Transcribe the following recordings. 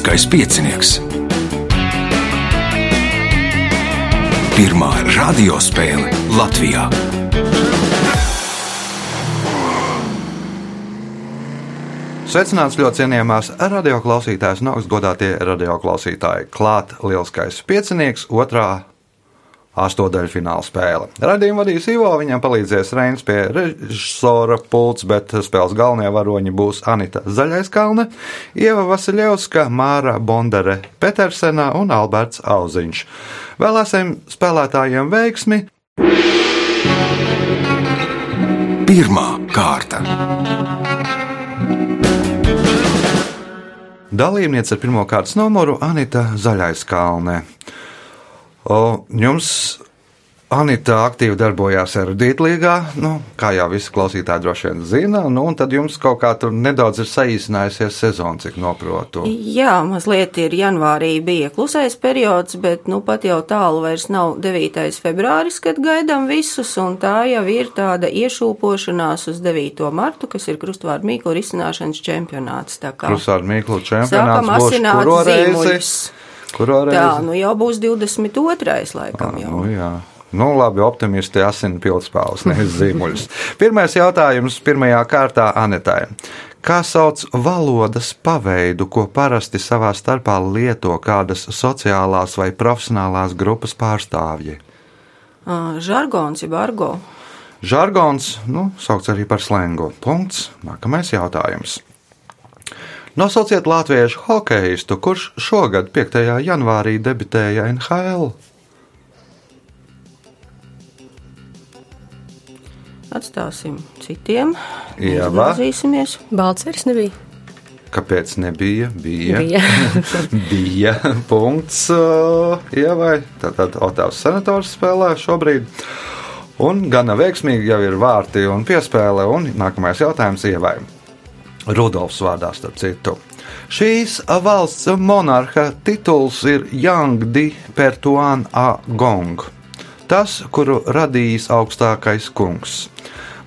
Lieliskais piecinieks. Pirmā radiospēle Latvijā. Sveicināts ļoti cienījamās radioklausītājas un augstgadātie radioklausītāji. Klāt lielskais piecinieks, otrā astotdaļfināla spēle. Radījumu vadīs Ivo, viņam palīdzēs Reins pie režisora pults, bet spēles galvenie varoņi būs Anita Zaļaiskalne, Ieva Vasiljevska, Māra Bondere Petersena un Alberts Auziņš. Vēlēsim spēlētājiem veiksmi! Pirmā kārta. Dalībniece ar pirmā kārtas numuru Anita Zaļaiskalne. O, jums Anita aktīvi darbojās erudītlīgā, nu, kā jau visi klausītāji droši vien zina, nu, un tad jums kaut kā tur nedaudz ir saīsinājusies sezona, cik noprotu. Jā, mazliet ir janvārī bija klusais periods, bet nu pat jau tālu vairs nav 9. februāris, kad gaidām visus, un tā jau ir tāda iešūpošanās uz 9. martu, kas ir krustvārdu mīklu risināšanas čempionāts. Krustvārdu mīklu čempionāts sākam asināt kuro reizi? Kuro reizi? Tā, nu jau būs 22. laikam jau. Nu, jā. Nu, labi, optimisti asina pildspāles, nevis zīmuļus. Pirmais jautājums pirmajā kārtā Anetai. Kā sauc valodas paveidu, ko parasti savā starpā lieto kādas sociālās vai profesionālās grupas pārstāvji? Ā, Žargons, jeb argo. Žargons, nu, saukts arī par slengu. Punkts. Nākamais jautājums. Nosauciet latviešu hokeistu, kurš šogad 5. janvārī debitēja NHL. Atstāsim citiem. Ieva. Izvirzīsimies. Balceris nebija. Kāpēc nebija? Bija. Bija. Bija punkts uh, Ievai. Tātad Otavs senators spēlē šobrīd. Un gana veiksmīgi jau ir vārti un piespēle. Un nākamais jautājums Ievai. Rudolfs vārdā starp citu. Šīs valsts monarha tituls ir Yang Di Pertuan A Gong. Tas, kuru radījis augstākais kungs.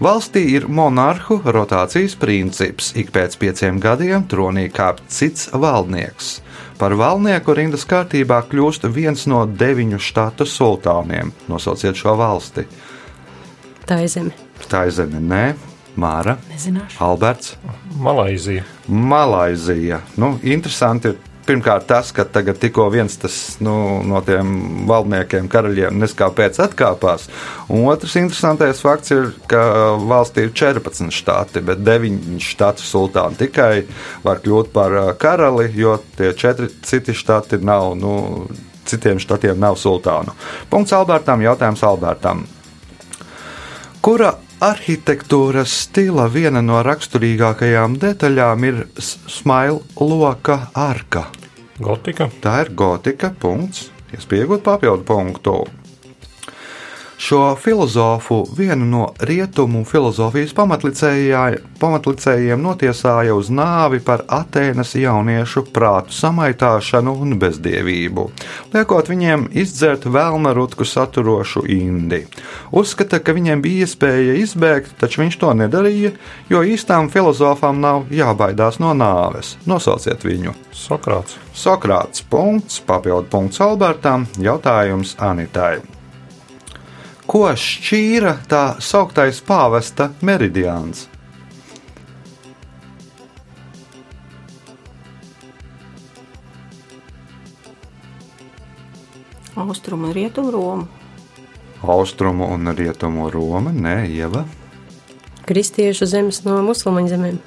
Valstī ir monarhu rotācijas princips. Ik pēc pieciem gadiem tronī kāp cits valdnieks. Par valdnieku rindas kārtībā kļūst viens no deviņu štatu sultāniem. Nosauciet šo valsti. Tā ir zeme. Tā ir zeme, nē, Māra, Nezināšu. Alberts, Malaizija. Malaizija. Nu, interesanti ir pirmkārt tas, ka tagad tikko viens tas, nu, no tiem valdniekiem, karaļiem, neskāpēc atkāpās. Un otrs interesantais fakts ir, ka valstī ir 14 štati, bet 9 štatu sultāni tikai var kļūt par karali, jo tie četri citi štati nav, nu, citiem štatiem nav sultānu. Punkts Albertam, jautājums Albertam. Kura arhitektūras stila viena no raksturīgākajām detaļām ir smaila loka arka? Gotika. Tā ir gotika. Punkts. Iespējot papildu punktu. Šo filozofu vienu no rietumu filozofijas pamatlicējiem notiesāja uz nāvi par Atēnas jauniešu prātu samaitāšanu un bezdievību, liekot viņiem izdzert vēlna rutku saturošu indi. Uzskata, ka viņiem bija iespēja izbēgt, taču viņš to nedarīja, jo īstām filozofām nav jābaidās no nāves. Nosauciet viņu! Sokrāts. Sokrāts punkts, papildu punkts Albertam, jautājums Anitai. Ko šķīra tā sauktais pāvesta meridiāns? Austrumu un rietumu Romu. Austrumu un rietumu Roma, nē, Ieva, Kristiešu zemes no musulmaņu zemēm.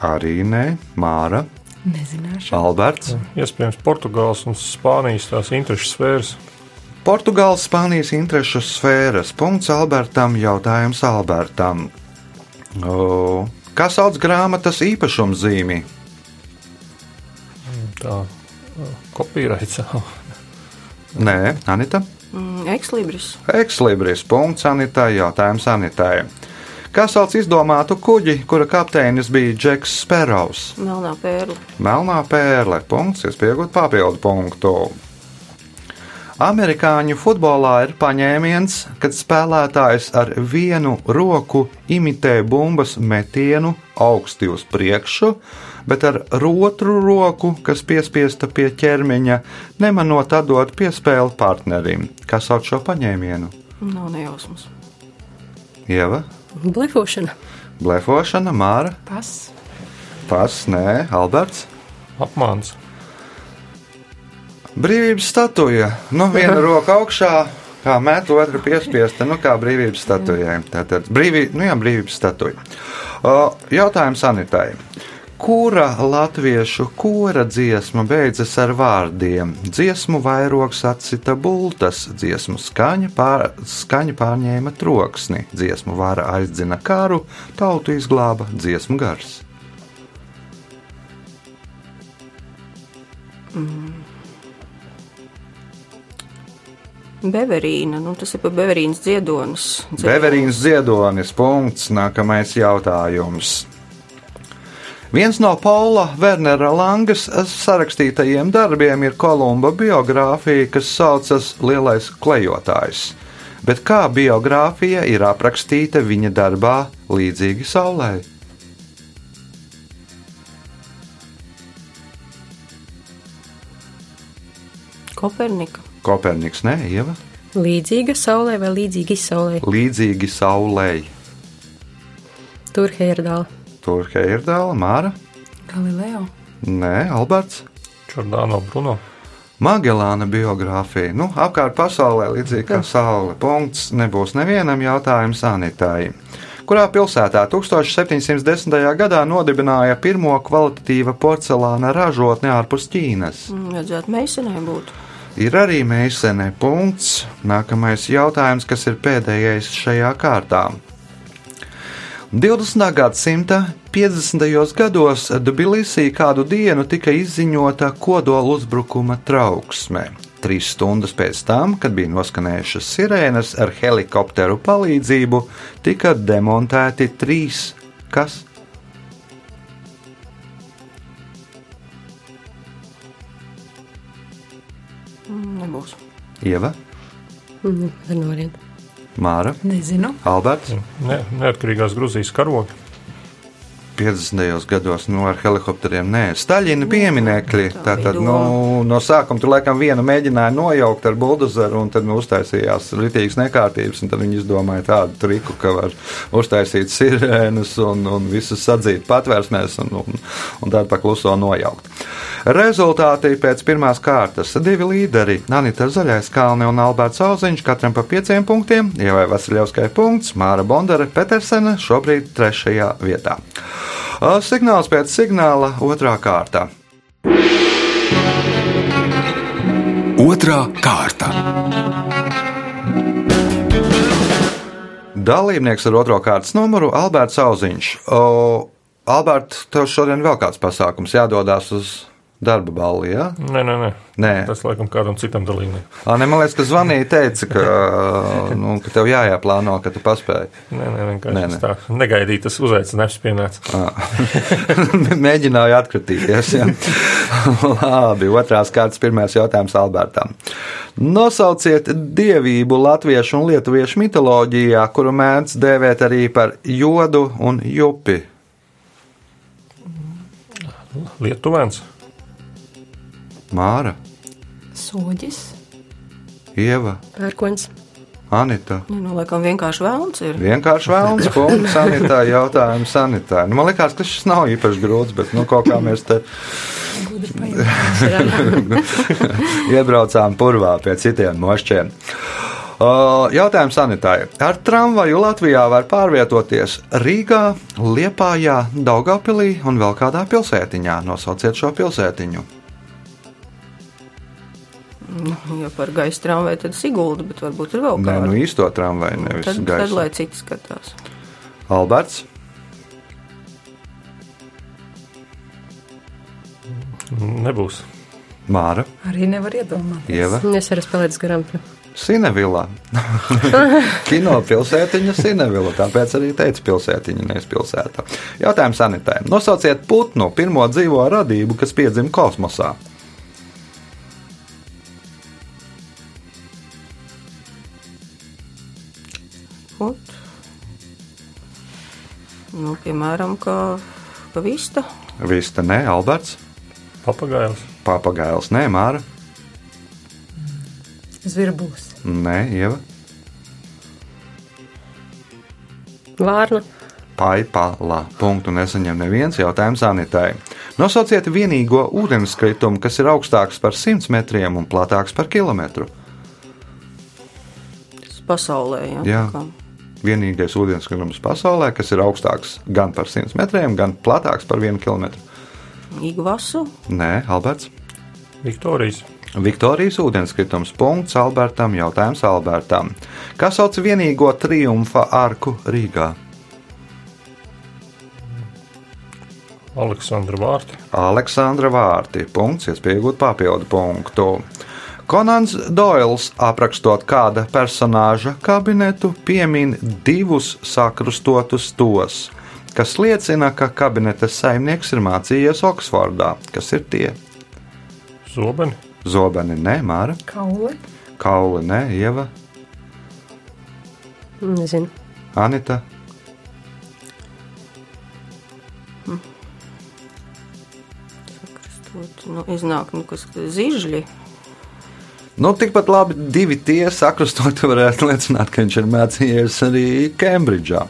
arī nē, Māra, Nezināšu. Alberts. Iespējams, Portugāles un Spānijas tās interešu sfēras. Portugāles, Spānijas interešu sfēras. Punkts Albertam, jautājums Albertam. O, kā sauc grāmatas īpašumzīmi? Tā kopīraits. Nē, Anita. Mm, Ekslibris. Ekslibris. Punkts Anitai. Jautājums Anitai. Kā sauc izdomātu kuģi, kura kapteinis bija Džeks Sperovs? Melnā pērle. Melnā pērle. Punkts, iespējot papildu punktu. Amerikāņu futbolā ir paņēmiens, kad spēlētājs ar vienu roku imitē bumbas metienu augsti uz priekšu, bet ar otru roku, kas piespiesta pie ķermeņa, nemanot atdot piespēli partnerim. Kā sauc šo paņēmienu? Nav nejausmas. Ieva, Blefošana. blefošana, Māra, Pas. pas, nē, Alberts. Apmāns. Brīvības statuja. Nu, viena roka augšā, kā met, otra piespiesta. Nu, kā brīvības statujai. Tātad brīvī, nu, jā, brīvības statuja. Jautājums Anitai. Kura latviešu kora dziesma beidzas ar vārdiem? Dziesmu vairogs atcita bultas, dziesmu skaņa, pār, skaņa pārņēma troksni, dziesmu vara aizdzina karu, tautu izglāba dziesmu gars. Beverīna, nu tas ir pa Beverīnas dziedonis. Beverīns Ziedonis. Punkts. Nākamais jautājums. Viens no Paula Wernera Langas sarakstītajiem darbiem ir Kolumba biogrāfija, kas saucas Lielais klejotājs. Bet kā biogrāfija ir aprakstīta viņa darbā līdzīgi saulē? Kopernika. Koperniks, nē, Ieva. Līdzīga saulē vai. Līdzīgi saulē. Tur Hērdāla. Tur Heirdāla, Māra. Galileo. Nē, Alberts. Čordāno Bruno. Magellāna biogrāfija. Nu, apkārt pasaulē līdzīgi kā saule. Punkts nebūs nevienam jautājumam sanitāji. Kurā pilsētā 1710. gadā nodibināja pirmo kvalitatīva porcelāna ražotni ārpus Ķīnas? Mm, Vajadzētu meisenai būt. Ir arī meisene punkts. Nākamais jautājums, kas ir pēdējais šajā kārtā. 20. gadsimta 50. gados Tbilisī kādu dienu tika izziņota kodola uzbrukuma trauksme. Trīs stundas pēc tam, kad bija noskanējušas sirēnas ar helikopteru palīdzību, tika demontēti trīs kas? Nebūs. Ieva, Mm, ar norienu. Māra, Nezinu. Alberts. Ne, neatkarīgās Grūzijas karogi. 50. gados nu, ar helikopteriem. Nē, Staļina pieminekļi. tā Tātad, nu, no sākuma tur laikam vienu mēģināja nojaukt ar buldozeru, un tad nu, uztaisījās rītīgas nekārtības. un Tad viņi izdomāja tādu triku, ka var uztaisīt sirēnas un, un visus sadzīt patvērsmēs un, un, un tad pakluso nojaukt. Rezultāti pēc pirmās kārtas - divi līderi - Anita Zaļais Kalne un Alberts Auziņš, katram pa pieciem punktiem, Ievai Vasiljovskai punkts, Māra Bondara Petersena šobrīd trešajā vietā. Signāls pēc signāla otrā kārta. Otrā kārta. Dalībnieks ar otro kārtas numuru - Alberts Auziņš. O, Albert, tev šodien vēl kāds pasākums jādodas uz darba balli? Ja? Nē, nē, nē. Nē, Tas laikam kādam citam dalībniekam. Man liekas, ka zvanīja, teica, ka, nu, ka tev jājāplāno, ka tu paspēji. Nē, nē, vienkārši nē. nē, tā. Negaidīt, tas uzaicinājums pienāca. Mēģināju atkritīties. Ja? Labi, otrās kārtas, pirmais jautājums Albertam. Nosauciet dievību latviešu un lietuviešu mitoloģijā, kuru mēdz dēvēt arī par jodu un jupi. Lietuvēns. Māra, Soģis. Ieva, Pērkons. Anita. Nu, nu, laikam vienkārši vēlns ir. Vienkārši vēlams, punkts sanitā, jautājums sanitā. Nu, man liekas, ka šis nav īpaši grūts, bet nu, kaut kā mēs te iebraucām purvā pie citiem mošķiem. Jautājums sanitārai. Ar tramvaju Latvijā var pārvietoties Rīgā, Liepājā, Daugopilī un vēl kādā pilsētiņā. Nosauciet šo pilsētiņu. Nu, ja par gaisa tramvaju, tad Sigulda, bet varbūt ir vēl Nē, kāda. nu īsto tramvaju, nevis tad, tad, lai gaisa. citi skatās. Alberts, Nebūs. Māra, Arī nevar iedomāties. Ieva, Es arī spēlēju garām. Sinevila. Kino pilsētiņa Sinevila, tāpēc arī teica pilsētiņa, nevis pilsēta. Jautājums sanitē. Nosauciet putnu pirmo dzīvo radību, kas piedzima kosmosā. Ot. Nu, piemēram, kā, kā vista. Vista nē, Alberts. Papagailis. Papagailis nē, Māra. Zvirbulis. Nē, Ieva. Vārna. Paipala. Punktu nesaņem neviens jautājums Anitai. Nosauciet vienīgo ūdenskritumu, kas ir augstāks par 100 metriem un platāks par kilometru. Tas pasaulē, jā. Jā. tā kā. Vienīgais ūdenskritums pasaulē, kas ir augstāks gan par 100 metriem, gan platāks par 1 km. Igvasu. Nē, Alberts. Viktorijas. Viktorijas ūdenskritums. Punkts Albertam. Jautājums Albertam. Kā sauc vienīgo triumfa arku Rīgā? Aleksandra Vārti. Aleksandra Vārti. Punkts, iespējot papildu punktu. Konants Doils, aprakstot kāda personāža kabinetu, piemin divus sakrustotus tos, kas liecina, ka kabineta saimnieks ir mācījies Oksfordā. Kas ir tie? Zobeni. Zobeni, nē, Māra, Kauli. kauli, nē, Ieva, Nezinu. Anita. Sakrastot, Nu, iznāk, nu, kas zižļi. Nu, tikpat labi divi tie sakrustot varētu liecināt, ka viņš ir mācījies arī Kembridžā.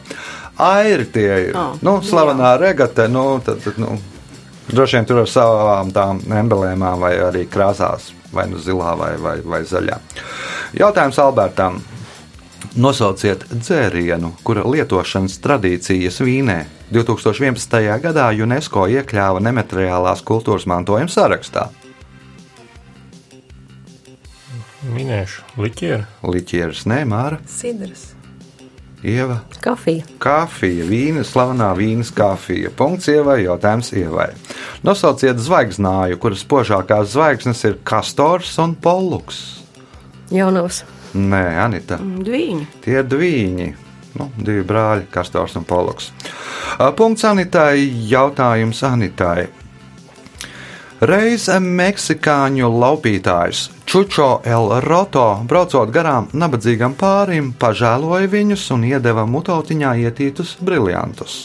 Airi tie ir. Ah, nu, slavenā regate, nu, tad, tad, nu, droši vien tur ar savām tām emblēmām vai arī krāsās, vai nu zilā vai, vai, vai zaļā. Jautājums Albertam. Nosauciet dzērienu, kura lietošanas tradīcijas Vīnē 2011. gadā UNESCO iekļāva nemateriālās kultūras mantojuma sarakstā. Minēšu liķieru. Liķieris Nemāra, Sidrs. Ieva, Kafija. kafija, vīna, slavenā vīnas kafija. Punkts ievai, jautājums ievai. Nosauciet zvaigznāju, kuras spožākās zvaigznes ir Kastors un Polluks. Jaunavs. Nē, Anita, Dviņi. tie ir divi. Nu, divi brāļi, Kastors un Polluks. Punkts Anitai, jautājums Anitai. Reiz meksikāņu laupītājs Čučo El Roto, braucot garām nabadzīgam pārim, pažēloja viņus un iedeva mutotiņā ietītus briljantus.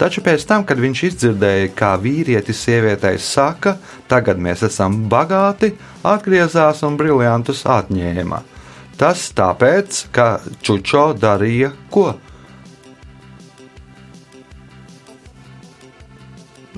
Taču pēc tam, kad viņš izdzirdēja, kā vīrietis sievietei saka, tagad mēs esam bagāti, atgriezās un briljantus atņēma. Tas tāpēc, ka Čučo darīja ko?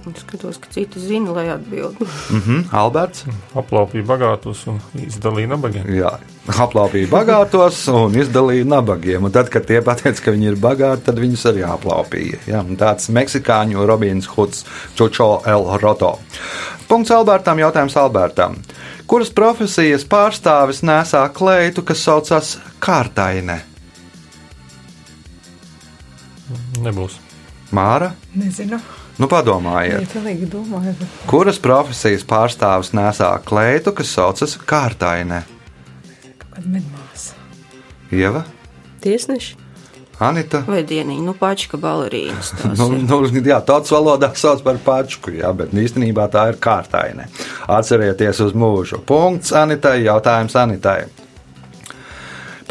Es skatos, ka citi zina, lai atbildētu. Mhm, Alberts. Aplaupīja bagātos un izdalīja nabagiem. Jā, aplaupīja bagātos un izdalīja nabagiem. Un tad, kad tie pateica, ka viņi ir bagāti, tad viņus arī aplaupīja. Jā, un tāds meksikāņu Robins Huds, Čučo El Roto. Punkts Albertam, jautājums Albertam. Kuras profesijas pārstāvis nesā kleitu, kas saucas kārtaine? Nebūs. Māra? Nezinu. Nu, padomājiet, kuras profesijas pārstāvis nesā kleitu, kas saucas kāda medmāsa. Ieva, Tiesneši. Anita. Vai dienīgi, nu, pačka balerīnas. Nu, nu, jā, tautas valodā sauc par pačku, jā, bet īstenībā tā ir kārtaine. Atcerieties uz mūžu. Punkts Anitai, jautājums Anitai.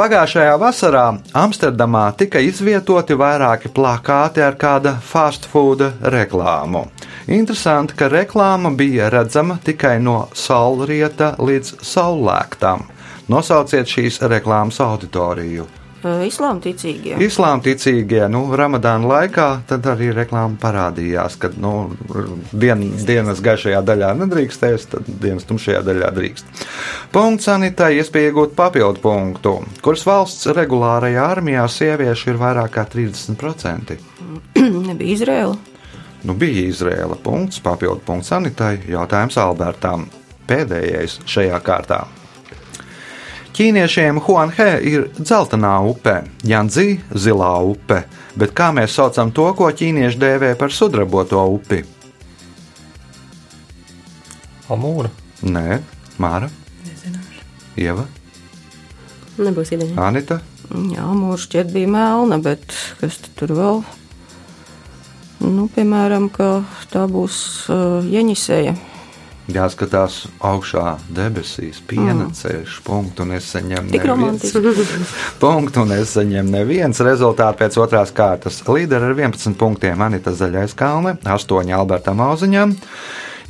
Pagājušajā vasarā Amsterdamā tika izvietoti vairāki plakāti ar kāda fast food reklāmu. Interesanti, ka reklāma bija redzama tikai no saulrieta līdz saulēktam. Nosauciet šīs reklāmas auditoriju. Islāma ticīgie. Islāma ticīgie, nu, Ramadāna laikā tad arī reklāma parādījās, ka nu, dien, dienas gaišajā daļā nedrīkstēs, tad dienas tumšajā daļā drīkst. Punkts Anitai iespēja iegūt papildu punktu, kuras valsts regulārajā armijā sieviešu ir vairāk kā 30%. Nebija Izraela. Nu, bija Izrēla punkts, papildu punkts Anitai, jautājums Albertam. Pēdējais šajā kārtā. Ķīniešiem Huanhe ir dzeltenā upe, Janzi zilā upe, bet kā mēs saucam to, ko ķīnieši dēvē par sudraboto upi? Amūra. Nē, Māra, Nezināšu. Ieva, Nebūs ideja. Anita. Jā, mūžs šķiet bija melna, bet kas tur vēl? Nu, piemēram, ka tā būs uh, Jeņisēja. Jāskatās augšā debesīs, piena mm. ceļš, punktu, un es saņemu romantiski. punktu, un es saņemu neviens rezultāts pēc otrās kārtas. Līderi ar 11 punktiem Anita Zaļais Kalne, 8 Albertam Auziņam.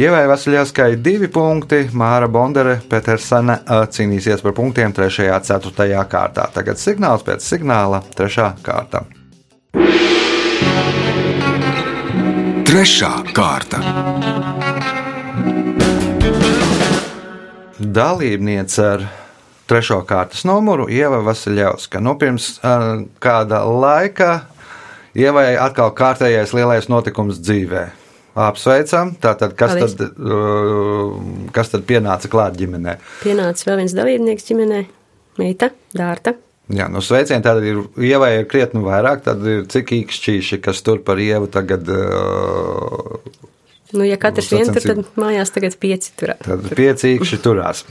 Ievai Vasiljaskai 2 punkti, Māra Bondere, Petersene ā, cīnīsies par punktiem 3. un 4. kārtā. Tagad signāls pēc signāla 3. kārta. Trešā kārta. Dalībniece ar trešo kārtas numuru Ieva Vasiljauska. Nu, pirms uh, kāda laika Ievai atkal kārtējais lielais notikums dzīvē. Apsveicam! Tātad, kas, Paldies. tad, uh, kas tad pienāca klāt ģimenē? Pienācis vēl viens dalībnieks ģimenē, meita, dārta. Jā, nu sveicieni tad ir Ievai ir krietni vairāk, tad ir cik īkšķīši, kas tur par Ievu tagad uh, Nu, ja katrs Nu, viens tur, tad mājās tagad pieci tur. Tad piecīkši turās.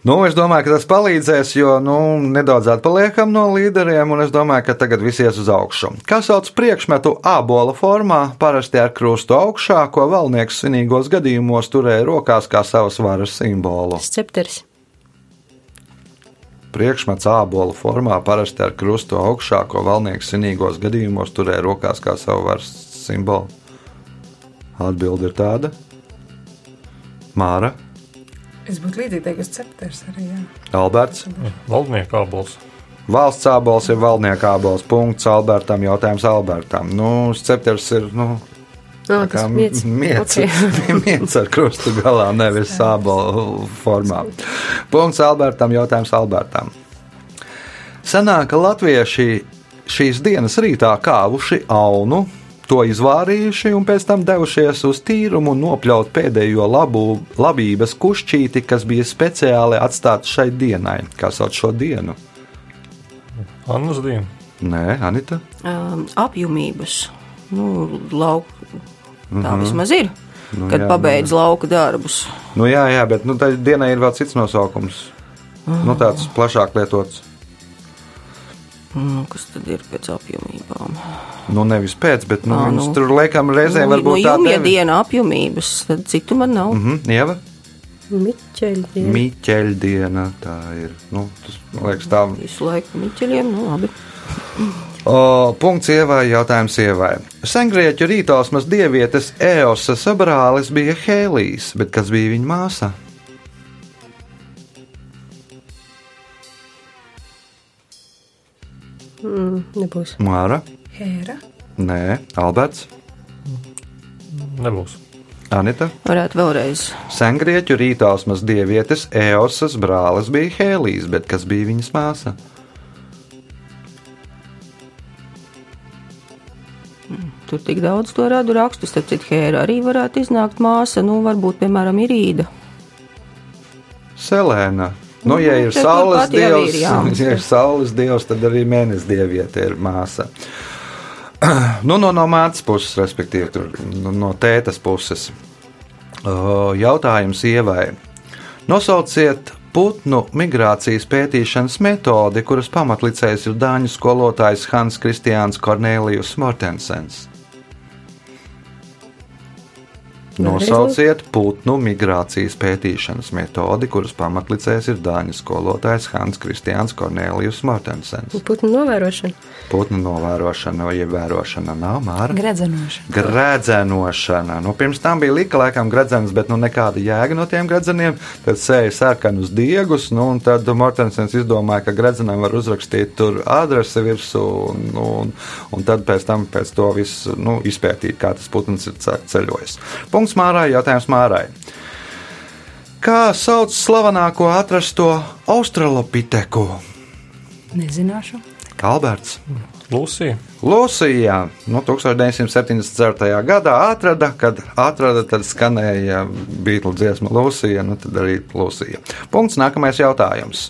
Nu, es domāju, ka tas palīdzēs, jo nu, nedaudz atpaliekam no līderiem, un es domāju, ka tagad viss ies uz augšu. Kā sauc priekšmetu ābola formā, parasti ar krustu augšā, ko valnieks svinīgos gadījumos turēja rokās kā savas varas simbolu. Scepters. Priekšmets ābola formā, parasti ar krustu augšā, ko valnieks svinīgos gadījumos turēja rokās kā savu varas simbolu. Atbilde ir tāda. Māra, Es būtu līdzīgi teikusi cepters arī. Jā. Alberts. Valdnieku abols. Valsts ābols ir valdnieka ābols. Punkts Albertam. Jautājums Albertam. Nu, scepters ir. Nu, No, tā kā miets. miets, Okay. miets ar krustu galā, nevis ābola formā. Punkts Albertam. Jautājums Albertam. Senāk, ka latvieši šīs dienas rītā kāvuši aunu, to izvārījuši un pēc tam devušies uz tīrumu un nopļaut pēdējo labu, labības kušķīti, kas bija speciāli atstāts šai dienai. Kā sauc šo dienu? Annas diena. Nē, Anita. Um, apjomības. Nu, lauk, tā vismaz ir. Nu, Kad jā, pabeidz lauka darbus. Nu, jā, jā, bet nu, tai dienai ir vēl cits nosaukums. Nu, tāds plašāk lietots. Nu, kas tad ir pēc apjomībām? Nu, nevis pēc, bet nu, Ā, nu, nu. tur laikam reizēm nu, varbūt nu, tā jumja tevi- diena apjomības, tad citu man nav. Mm. Mhm, Ieva? Miķeļi. Mīķeļdiena. Tā ir. Nu, tas, man liekas, tā. Visu laiku miķeļiem, nu labi. O, punkts ievai, jautājums ievai. Sengrieķu rītosmas dievietes Eosas brālis bija Hēlijs, bet kas bija viņa māsa? Nebūs. Māra? Hēra. Nē, Alberts, Nebūs. Anita. Varētu vēlreiz. Sengrieķu rītosmas dievietes Eosas brālis bija Hēlijs, bet kas bija viņas māsa? Tur tik daudz to radu rakstu, starp citu, Hēra arī varētu iznākt māsa, nu, varbūt, piemēram, Irīda. Selēna. Nu, ja Nu, ir te saules dievs, ja ir saules dievs, tad arī mēnesis dieviete ir māsa. Nu, no, no mātes puses, respektīvi, tur, no, no tētas puses. Jautājums ievai. Nosauciet putnu migrācijas pētīšanas metodi, kuras pamatlicējs ir dāņu skolotājs Hans Kristiāns Kornelijus Mortensens. Nosauciet putnu migrācijas pētīšanas metodi, kuras pamatlicējs ir dāņu skolotājs Hans Kristiāns Kornelijus Mortensens. Putnu novērošana. Putnu novērošana vai ievērošana nav māra. Gredzenošana. Gredzenošana. Nu, pirms tam bija lika, laikam, gredzens, bet nu, nekāda jēga no tiem gredzeniem. Tad sēja sarkanus diegus, nu, un tad Mortensens izdomāja, ka gredzenam var uzrakstīt tur adresi virsū, un, nu, un, un tad pēc tam pēc to visu nu, izpētīt, kā tas putns ir ce- ceļojis. Punkts Mārai, jautājums Mārai. Kā sauc slavenāko atrasto australopiteku? Nezināšu. Alberts. Lūsija. Lūsija nu, 1974. gadā atrada, kad atrada, tad skanēja Beatles dziesma Lūsija, nu tad arī Lūsija. Punkts, nākamais jautājums.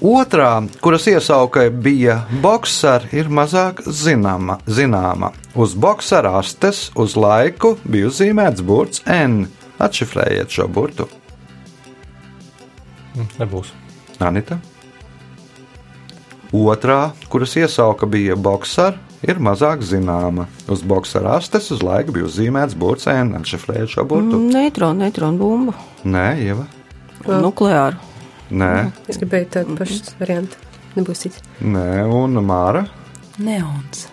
Otrā, kuras iesaukai bija boxer, ir mazāk zināma. zināma. Uz boxera astes uz laiku bija uzzīmēts burts N. Atšifrējiet šo burtu. Mm, Nebūs. Anita. Otrā, kuras iesauka bija boxer, ir mazāk zināma. Uz boxera astes uz laiku bija uzzīmēts burts N. Atšifrējiet šo burtu. Mm, Neitronu, neitronu bumbu. Nē, Ieva. Nukleāru. Nē, Es gribēju tādu pašu variantu. Nebūs cits. nē, un Māra. Neons.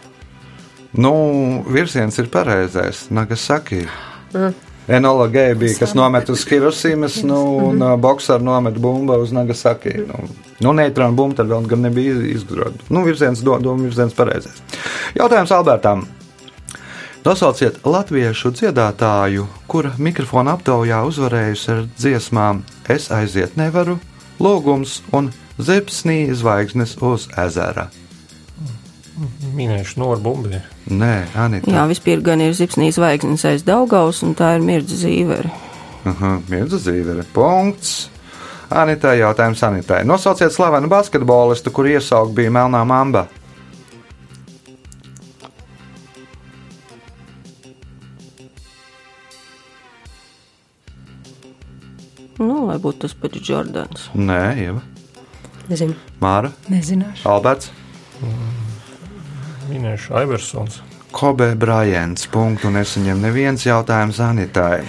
Nu, virziens ir pareizais. Nagasaki. Ah. Enola Geja bija, kas nomet uz Hirosimas, nu, un uh, boxer nomet bumbu uz Nagasaki. Nu, nu neitrāna bumba tad vēl gan nebija iz- izgudrota. Nu, virziens, do- doma virziens pareizais. Jautājums Albertam. Nosauciet latviešu dziedātāju, kura mikrofona aptaujā uzvarējusi ar dziesmām Es aiziet nevaru, Lūgums un Zepsnī zvaigznes uz ezera. Minēšu Noru Bumbiņu. Nē, Anita. Jā, vispirms gan ir zipsnīs zvaigznes aiz Daugaus, un tā ir mirdza zīvere. Aha, Mirza Zīvere. Punkts. Anitai jautājums Anitai. Nosauciet slavenu basketbolistu, kur iesaukt bija Melnā Mamba. Nu, lai būtu tas pats Jordans. Nē, Ieva. Nezinu. Māra, Nezināšu. Alberts, Minēšu Aiversons. Kobe Brajants. Punktu nesaņem neviens jautājums Anitai.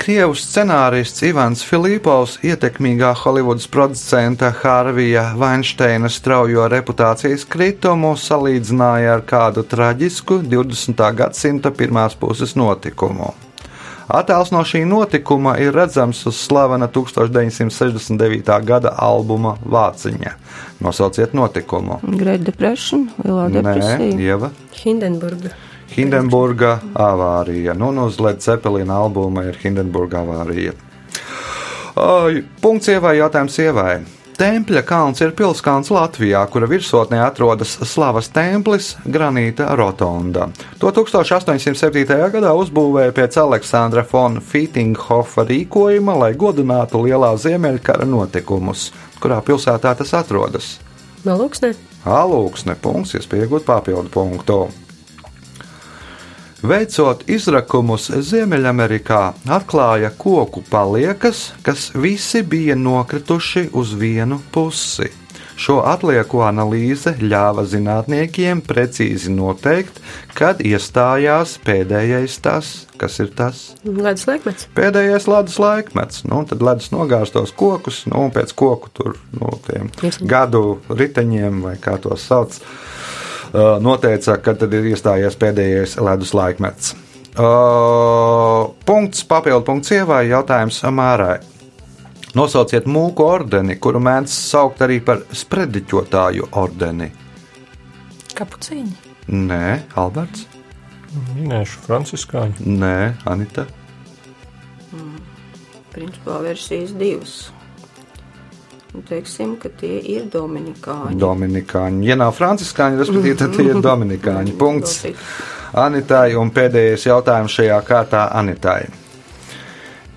Krievu scenārists Ivans Filipovs ietekmīgā Holivudas producenta Harvija Vainsteina straujo reputācijas kritumu salīdzināja ar kādu traģisku 20. gadsimta pirmās puses notikumu. Attēls no šī notikuma ir redzams uz slavena 1969. gada albuma Vāciņa. Nosauciet notikumu. Great Depression, Lielā Nē, depresija. Ieva. Hindenburga. Hindenburga avārija. Nu, no Led Zeppelina albuma ir Hindenburga avārija. Punkts ievai, jautājums ievai. Tempļa kalns ir pilskalns Latvijā, kura virsotnē atrodas slavas templis Granīta Rotonda. To 1807. gadā uzbūvēja pēc Aleksandra Fona Fītinghofa rīkojuma, lai godinātu lielā ziemeļkara notikumus. Kurā pilsētā tas atrodas? Malūksnē. Alūksne punkts, iespējot papildu punktu. Veicot izrakumus Ziemeļamerikā, atklāja koku paliekas, kas visi bija nokrituši uz vienu pusi. Šo atlieku analīze ļāva zinātniekiem precīzi noteikt, kad iestājās pēdējais tas, kas ir tas. Ledus laikmets. Pēdējais ledus laikmets, nu, tad ledus nogāztos kokus, nu, un pēc koku tur, nu, tiem Virsniņ. gadu riteņiem, vai kā to sauc, uh, noteica, ka tad ir iestājies pēdējais ledus laikmets. Uh, punkts, papildu punkts ievai, jautājums Mārai. Nosauciet mūku ordeni, kuru mēdz saukt arī par sprediķotāju ordeni. Kapucīņi. Nē, Alberts. Minēšu Franciskāņu. Nē, Anita. Principā versijas divas. Un teiksim, ka tie ir Dominikāņi. Dominikāņi. Ja nav franciskāņi, respektīvi, tad tie ir dominikāņi. Punkts Anitai un pēdējais jautājums šajā kārtā Anitai.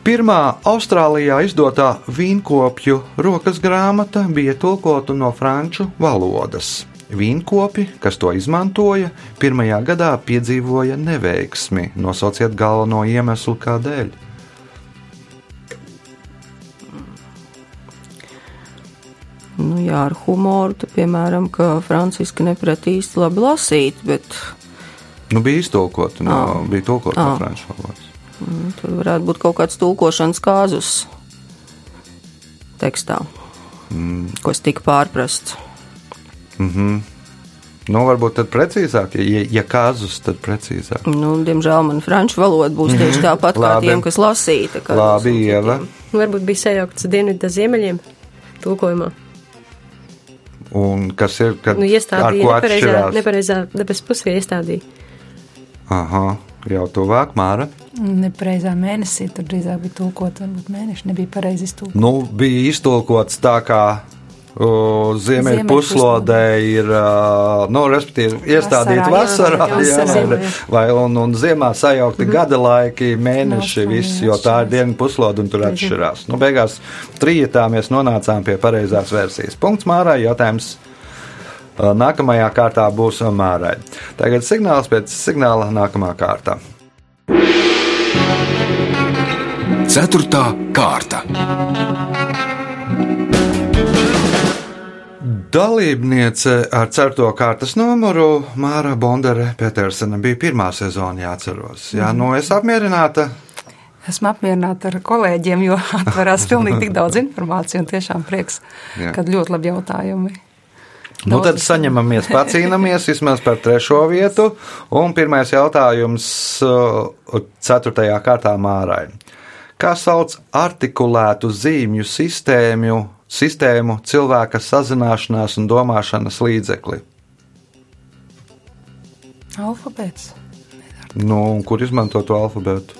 Pirmā Austrālijā izdotā vīnkopju rokas grāmata bija tulkota no franču valodas. Vīnkopi, kas to izmantoja, pirmajā gadā piedzīvoja neveiksmi. Nosauciet galveno iemeslu, kādēļ. Nu, jā, ar humoru, tad, piemēram, ka Franciska neprat īsti labi lasīt, bet Nu, bija iztulkota no, Ā. bija tulkota no Ā. franču valodas. mm, tur varētu būt kaut kāds tulkošanas kāzus tekstā, mm. kas tika pārprasts. Nu, varbūt tad precīzāk, ja, ja kāzus, tad precīzāk. Nu, diemžēl man franču valoda būs tieši tāpat kā tiem, kas lasīja. Labi, Ieva. Varbūt bija sajaukts dienvidu ziemeļiem tulkojumā. Un kas ir, kad Nu, ar ko nepareizā, nepareizā debes pusē iestādīja. Aha, jau tuvāk, Māra. Nepareizā mēnesī tur drīzāk bija tulkota, varbūt mēneši nebija pareizi iztulkota. Nu, bija iztulkots tā, kā Ziemeļu puslodē ir, nu, respektīvi, iestādīta Vasarā, jā, jā, ziemā, jā. vai, un, un ziemā sajaukti gada laiki, mēneši, viss, jo tā ir atšķirās. dienu puslode un tur atšķirās. Nu, beigās trijotā mēs nonācām pie pareizās versijas. Punkts Mārai, jautājums. Nākamajā kārtā būs Mārai. Tagad signāls pēc signāla nākamā kārta. Ceturtā kārta. Dalībniece ar certo kārtas numuru Māra Bondere Petersena bija pirmā sezona, jāatceros. Jā, nu es apmierināta. Esmu apmierināta ar kolēģiem, jo atverās pilnīgi tik daudz informācijas un tiešām prieks, Jā. kad ļoti labi jautājumi. Nu, tad Daudz- saņemamies, pacīnamies vismaz par trešo vietu. Un pirmais jautājums uh, ceturtajā kārtā Mārai. Kā sauc artikulētu zīmju sistēmu, sistēmu cilvēka sazināšanās un domāšanas līdzekli? Alfabēts Nu, kur izmanto to alfabētu?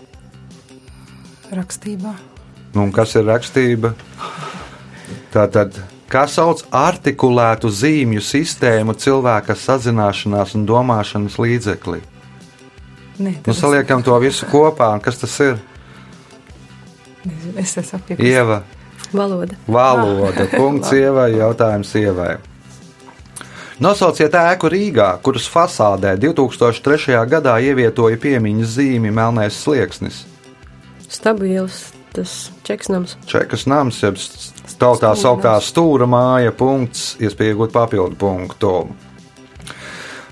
rakstībā. Nu, kas ir rakstība? Tātad, kā sauc artikulētu zīmju sistēmu cilvēka sazināšanās un domāšanas līdzekli? Nē, Nu, saliekam to visu kopā, un kas tas ir? Es, es esmu apjukusi. Ieva, Valoda. valoda, punkts ievai, jautājums ievai. Nosauciet ēku Rīgā, kuras fasādē 2003. gadā ievietoja piemiņas zīmi Melnais slieksnis. Stabu ielas, tas čeksnams. Čekas nams, jeb tautā sauktā stūra māja, punkts, iespēja iegūt papildu punktu.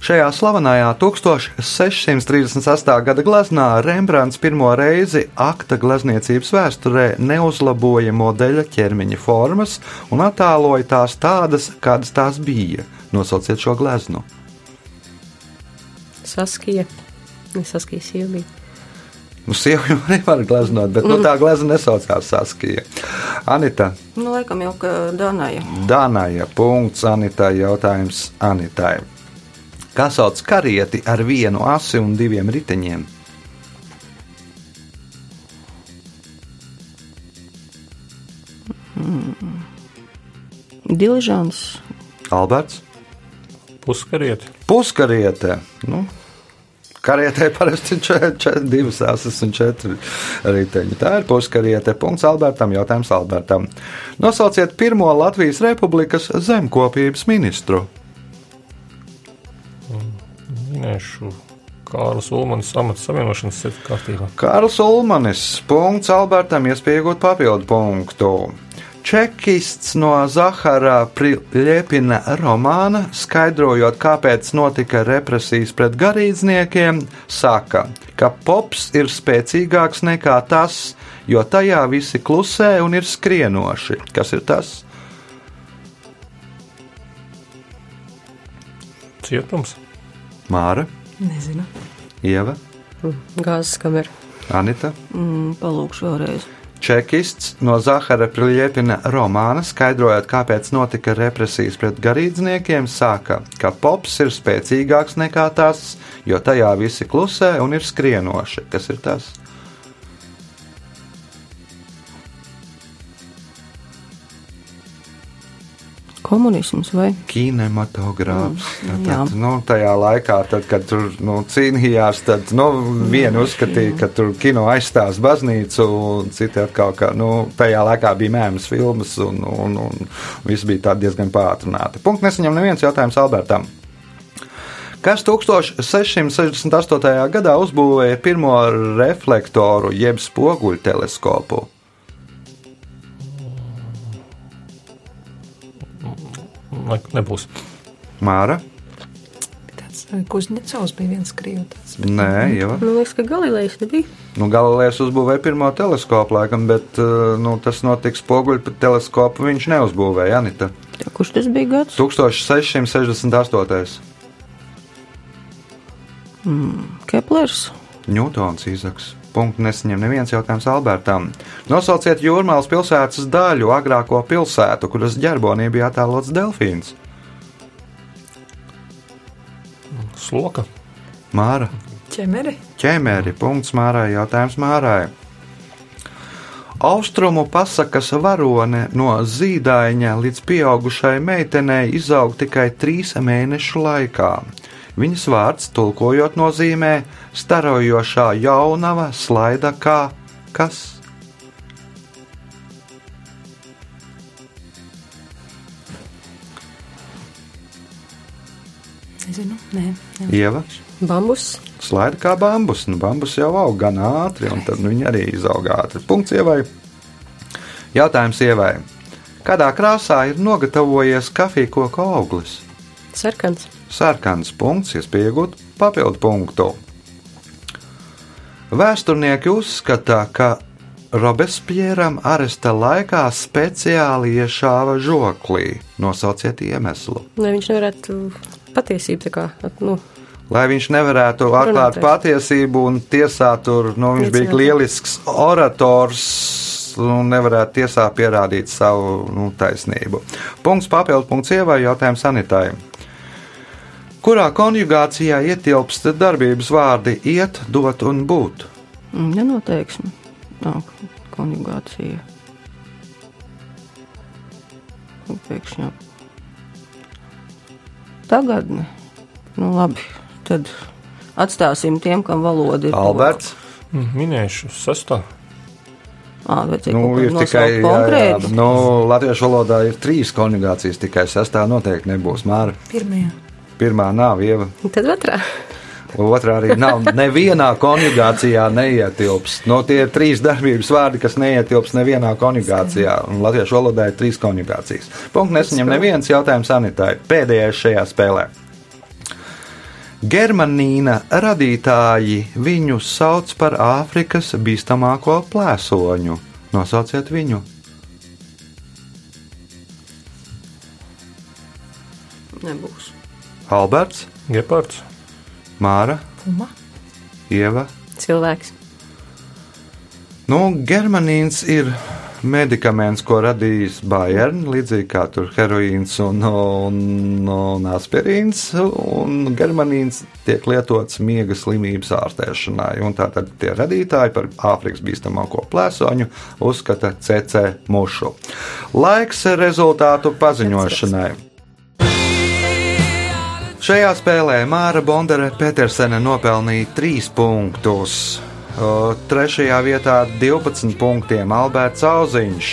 Šajā slavenajā 1638. gada gleznā Rembrandts pirmo reizi akta glezniecības vēsturē neuzlaboja modeļa ķermeņa formas un attēloja tās tādas, kādas tās bija. Nosauciet šo gleznu. Saskija. Nesaskija sieva bija. Nu, Sievu jau nevar gleznot, bet nu, tā glezna nesaucās Saskija. Anita, Nu, laikam jau ka Danaja. Dānāja punkts Anitai jautājums Anitai. Kā sauc karieti ar vienu asi un diviem riteņiem? Diližans. Alberts, Puskarieti. puskariete. Nu, karietē parasti ir divas asis un četri riteņi. Tā ir puskariete. Punkts Albertam, jautājums Albertam. Nosauciet pirmo Latvijas Republikas zemkopības ministru. Minēšu Kārlis Ulmanis amata savienošanas ceļu kārtībā. Kārls Ulmanis. Punkts Albertam, iespēja iegūt papildu punktu. Čekists no Zahara Priļepina romāna, skaidrojot, kāpēc notika represijas pret garīdzniekiem, saka, ka pops ir spēcīgāks nekā tas, jo tajā visi klusē un ir skrienoši. Kas ir tas? Cietums. Māra, Nezinu. Ieva, Gāzes kamera. Anita. Mm, palūkšu vēlreiz. Čekists no Zahara Priļepina romāna, skaidrojot, kāpēc notika represijas pret garīdzniekiem, saka, ka pops ir spēcīgāks nekā tas, jo tajā visi klusē un ir skrienoši. Kas ir tas? Komunisms vai? Kinematogrāfs. Mm, Tad, jā. nu, tajā laikā, tad, kad tur nu, cīnījās, tad nu, vieni uzskatīja, ka tur kino aizstās baznīcu, un citi atkal, ka nu, tajā laikā bija mēmas filmas, un, un, un viss bija tā diezgan pātrināti. Punkts nesaņem neviens jautājums Albertam. Kas 1668. gadā uzbūvēja pirmo reflektoru jeb spoguļu teleskopu? Nebūs. Māra? Eh, Kuzņecovs bija viens krīvs. Nē, jau. Man liekas, ka Galilejs nebija. Nu, Galilejs uzbūvēja pirmo teleskopu, laikam, bet uh, nu, tas notika spoguļu teleskopu. Viņš neuzbūvēja Anita. Tā, kurš tas bija gads? 1668. Keplers. Ņūtons Īzaks. Punktu nesaņem neviens jautājums Albertam. Nosauciet Jūrmālas pilsētas daļu, agrāko pilsētu, kuras ģerbonī bija attēlots delfīns. Sloka. Māra. Ķemeri. ķēmēri. Punkts Mārai. Jautājums Mārai. Austrumu pasakas varone no zīdaiņa līdz pieaugušai meitenei izaug tikai trīs mēnešu laikā. Viņas vārds, tulkojot, nozīmē starojošā jaunava, slaida kā kas. Nezinu. Nē, jā. Ieva, Bambus. slaida kā bambus. Nu, bambus jau aug gan ātri, un tad nu, viņi arī izaug ātri. Punkts ievai. Jautājums ievai. Kādā krāsā ir nogatavojies kafijas koku auglis? Sarkans. Sarkans punkts, iespēja iegūt papildu punktu. Vēsturnieki uzskata, ka Robespieram aresta laikā speciāli iešāva žoklī. Nosauciet iemeslu. Lai viņš nevarētu patiesību kā, nu, Lai viņš nevarētu atklāt Runātais. patiesību un tiesā tur, nu, viņš bija lielisks orators un nevarētu tiesā pierādīt savu nu, taisnību. Punkts papildu punkts ievai jautājums sanitārai. Kurā konjugācijā ietilpst darbības vārdi iet, dot un būt? Mm, Nenoteiksme. Nav konjugācija. Pēkšņi. jau. Tagadne. Nu, labi. Tad atstāsim tiem, kam valoda ir. Alberts. Mm, Minēšu sestā. Ah, vajadzēja Nu, ir tikai nosaukt konkrētu. nu, latviešu valodā ir trīs konjugācijas, tikai sestā noteikti nebūs. Māra. Pirmajā. Pirmā nav ieva. tad otrā. Otrā arī nav. Nevienā konjugācijā neietilps. No tie ir trīs darbības vārdi, kas neietilps nevienā konjugācijā. Un latviešu valodā ir trīs konjugācijas. Punkts nesaņem neviens jautājums sanitāri. Pēdējais šajā spēlē. Germanīna radītāji viņu sauc par Āfrikas bīstamāko plēsoņu. Nosauciet viņu. Nebūs. Alberts, Gepards. Māra, Puma. Ieva. Cilvēks. Nu, germanīns ir medikaments, ko radījis Bayern, līdzīgi kā tur heroīns un, un, un aspirīns. Un germanīns tiek lietots miega slimības ārstēšanai. Un tātad tie radītāji par Āfrikas bīstamāko plēsoņu uzskata CC mušu. Laiks rezultātu paziņošanai. Šajā spēlē Māra Bondere Petersene nopelnīja 3 punktus. Trešajā vietā 12 punktiem Alberts Auziņš,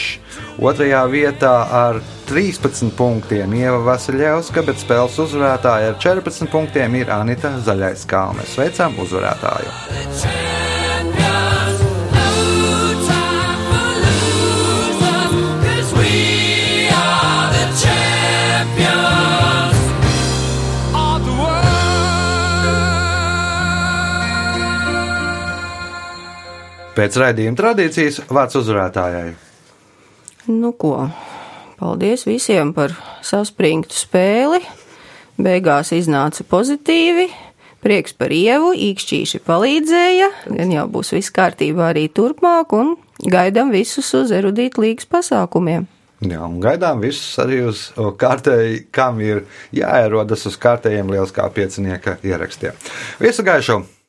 otrajā vietā ar 13 punktiem Ieva Vasiljevska, bet spēles uzvarētāja ar 14 punktiem ir Anita Zaļais Kalnes. Sveicam uzvarētāju! Pēc raidījuma tradīcijas vārds uzvarētājai. Nu, ko? Paldies visiem par saspringtu spēli. Beigās iznāca pozitīvi. Prieks par ievu, īkšķīši palīdzēja. Gan jau būs viss kārtībā arī turpmāk, un gaidām visus uz erudītu līgas pasākumiem. Jā, un gaidām visus arī uz kārtēji, kam ir jāierodas uz kārtējiem lieliskā piecinieka ierakstiem. Visu gaišu!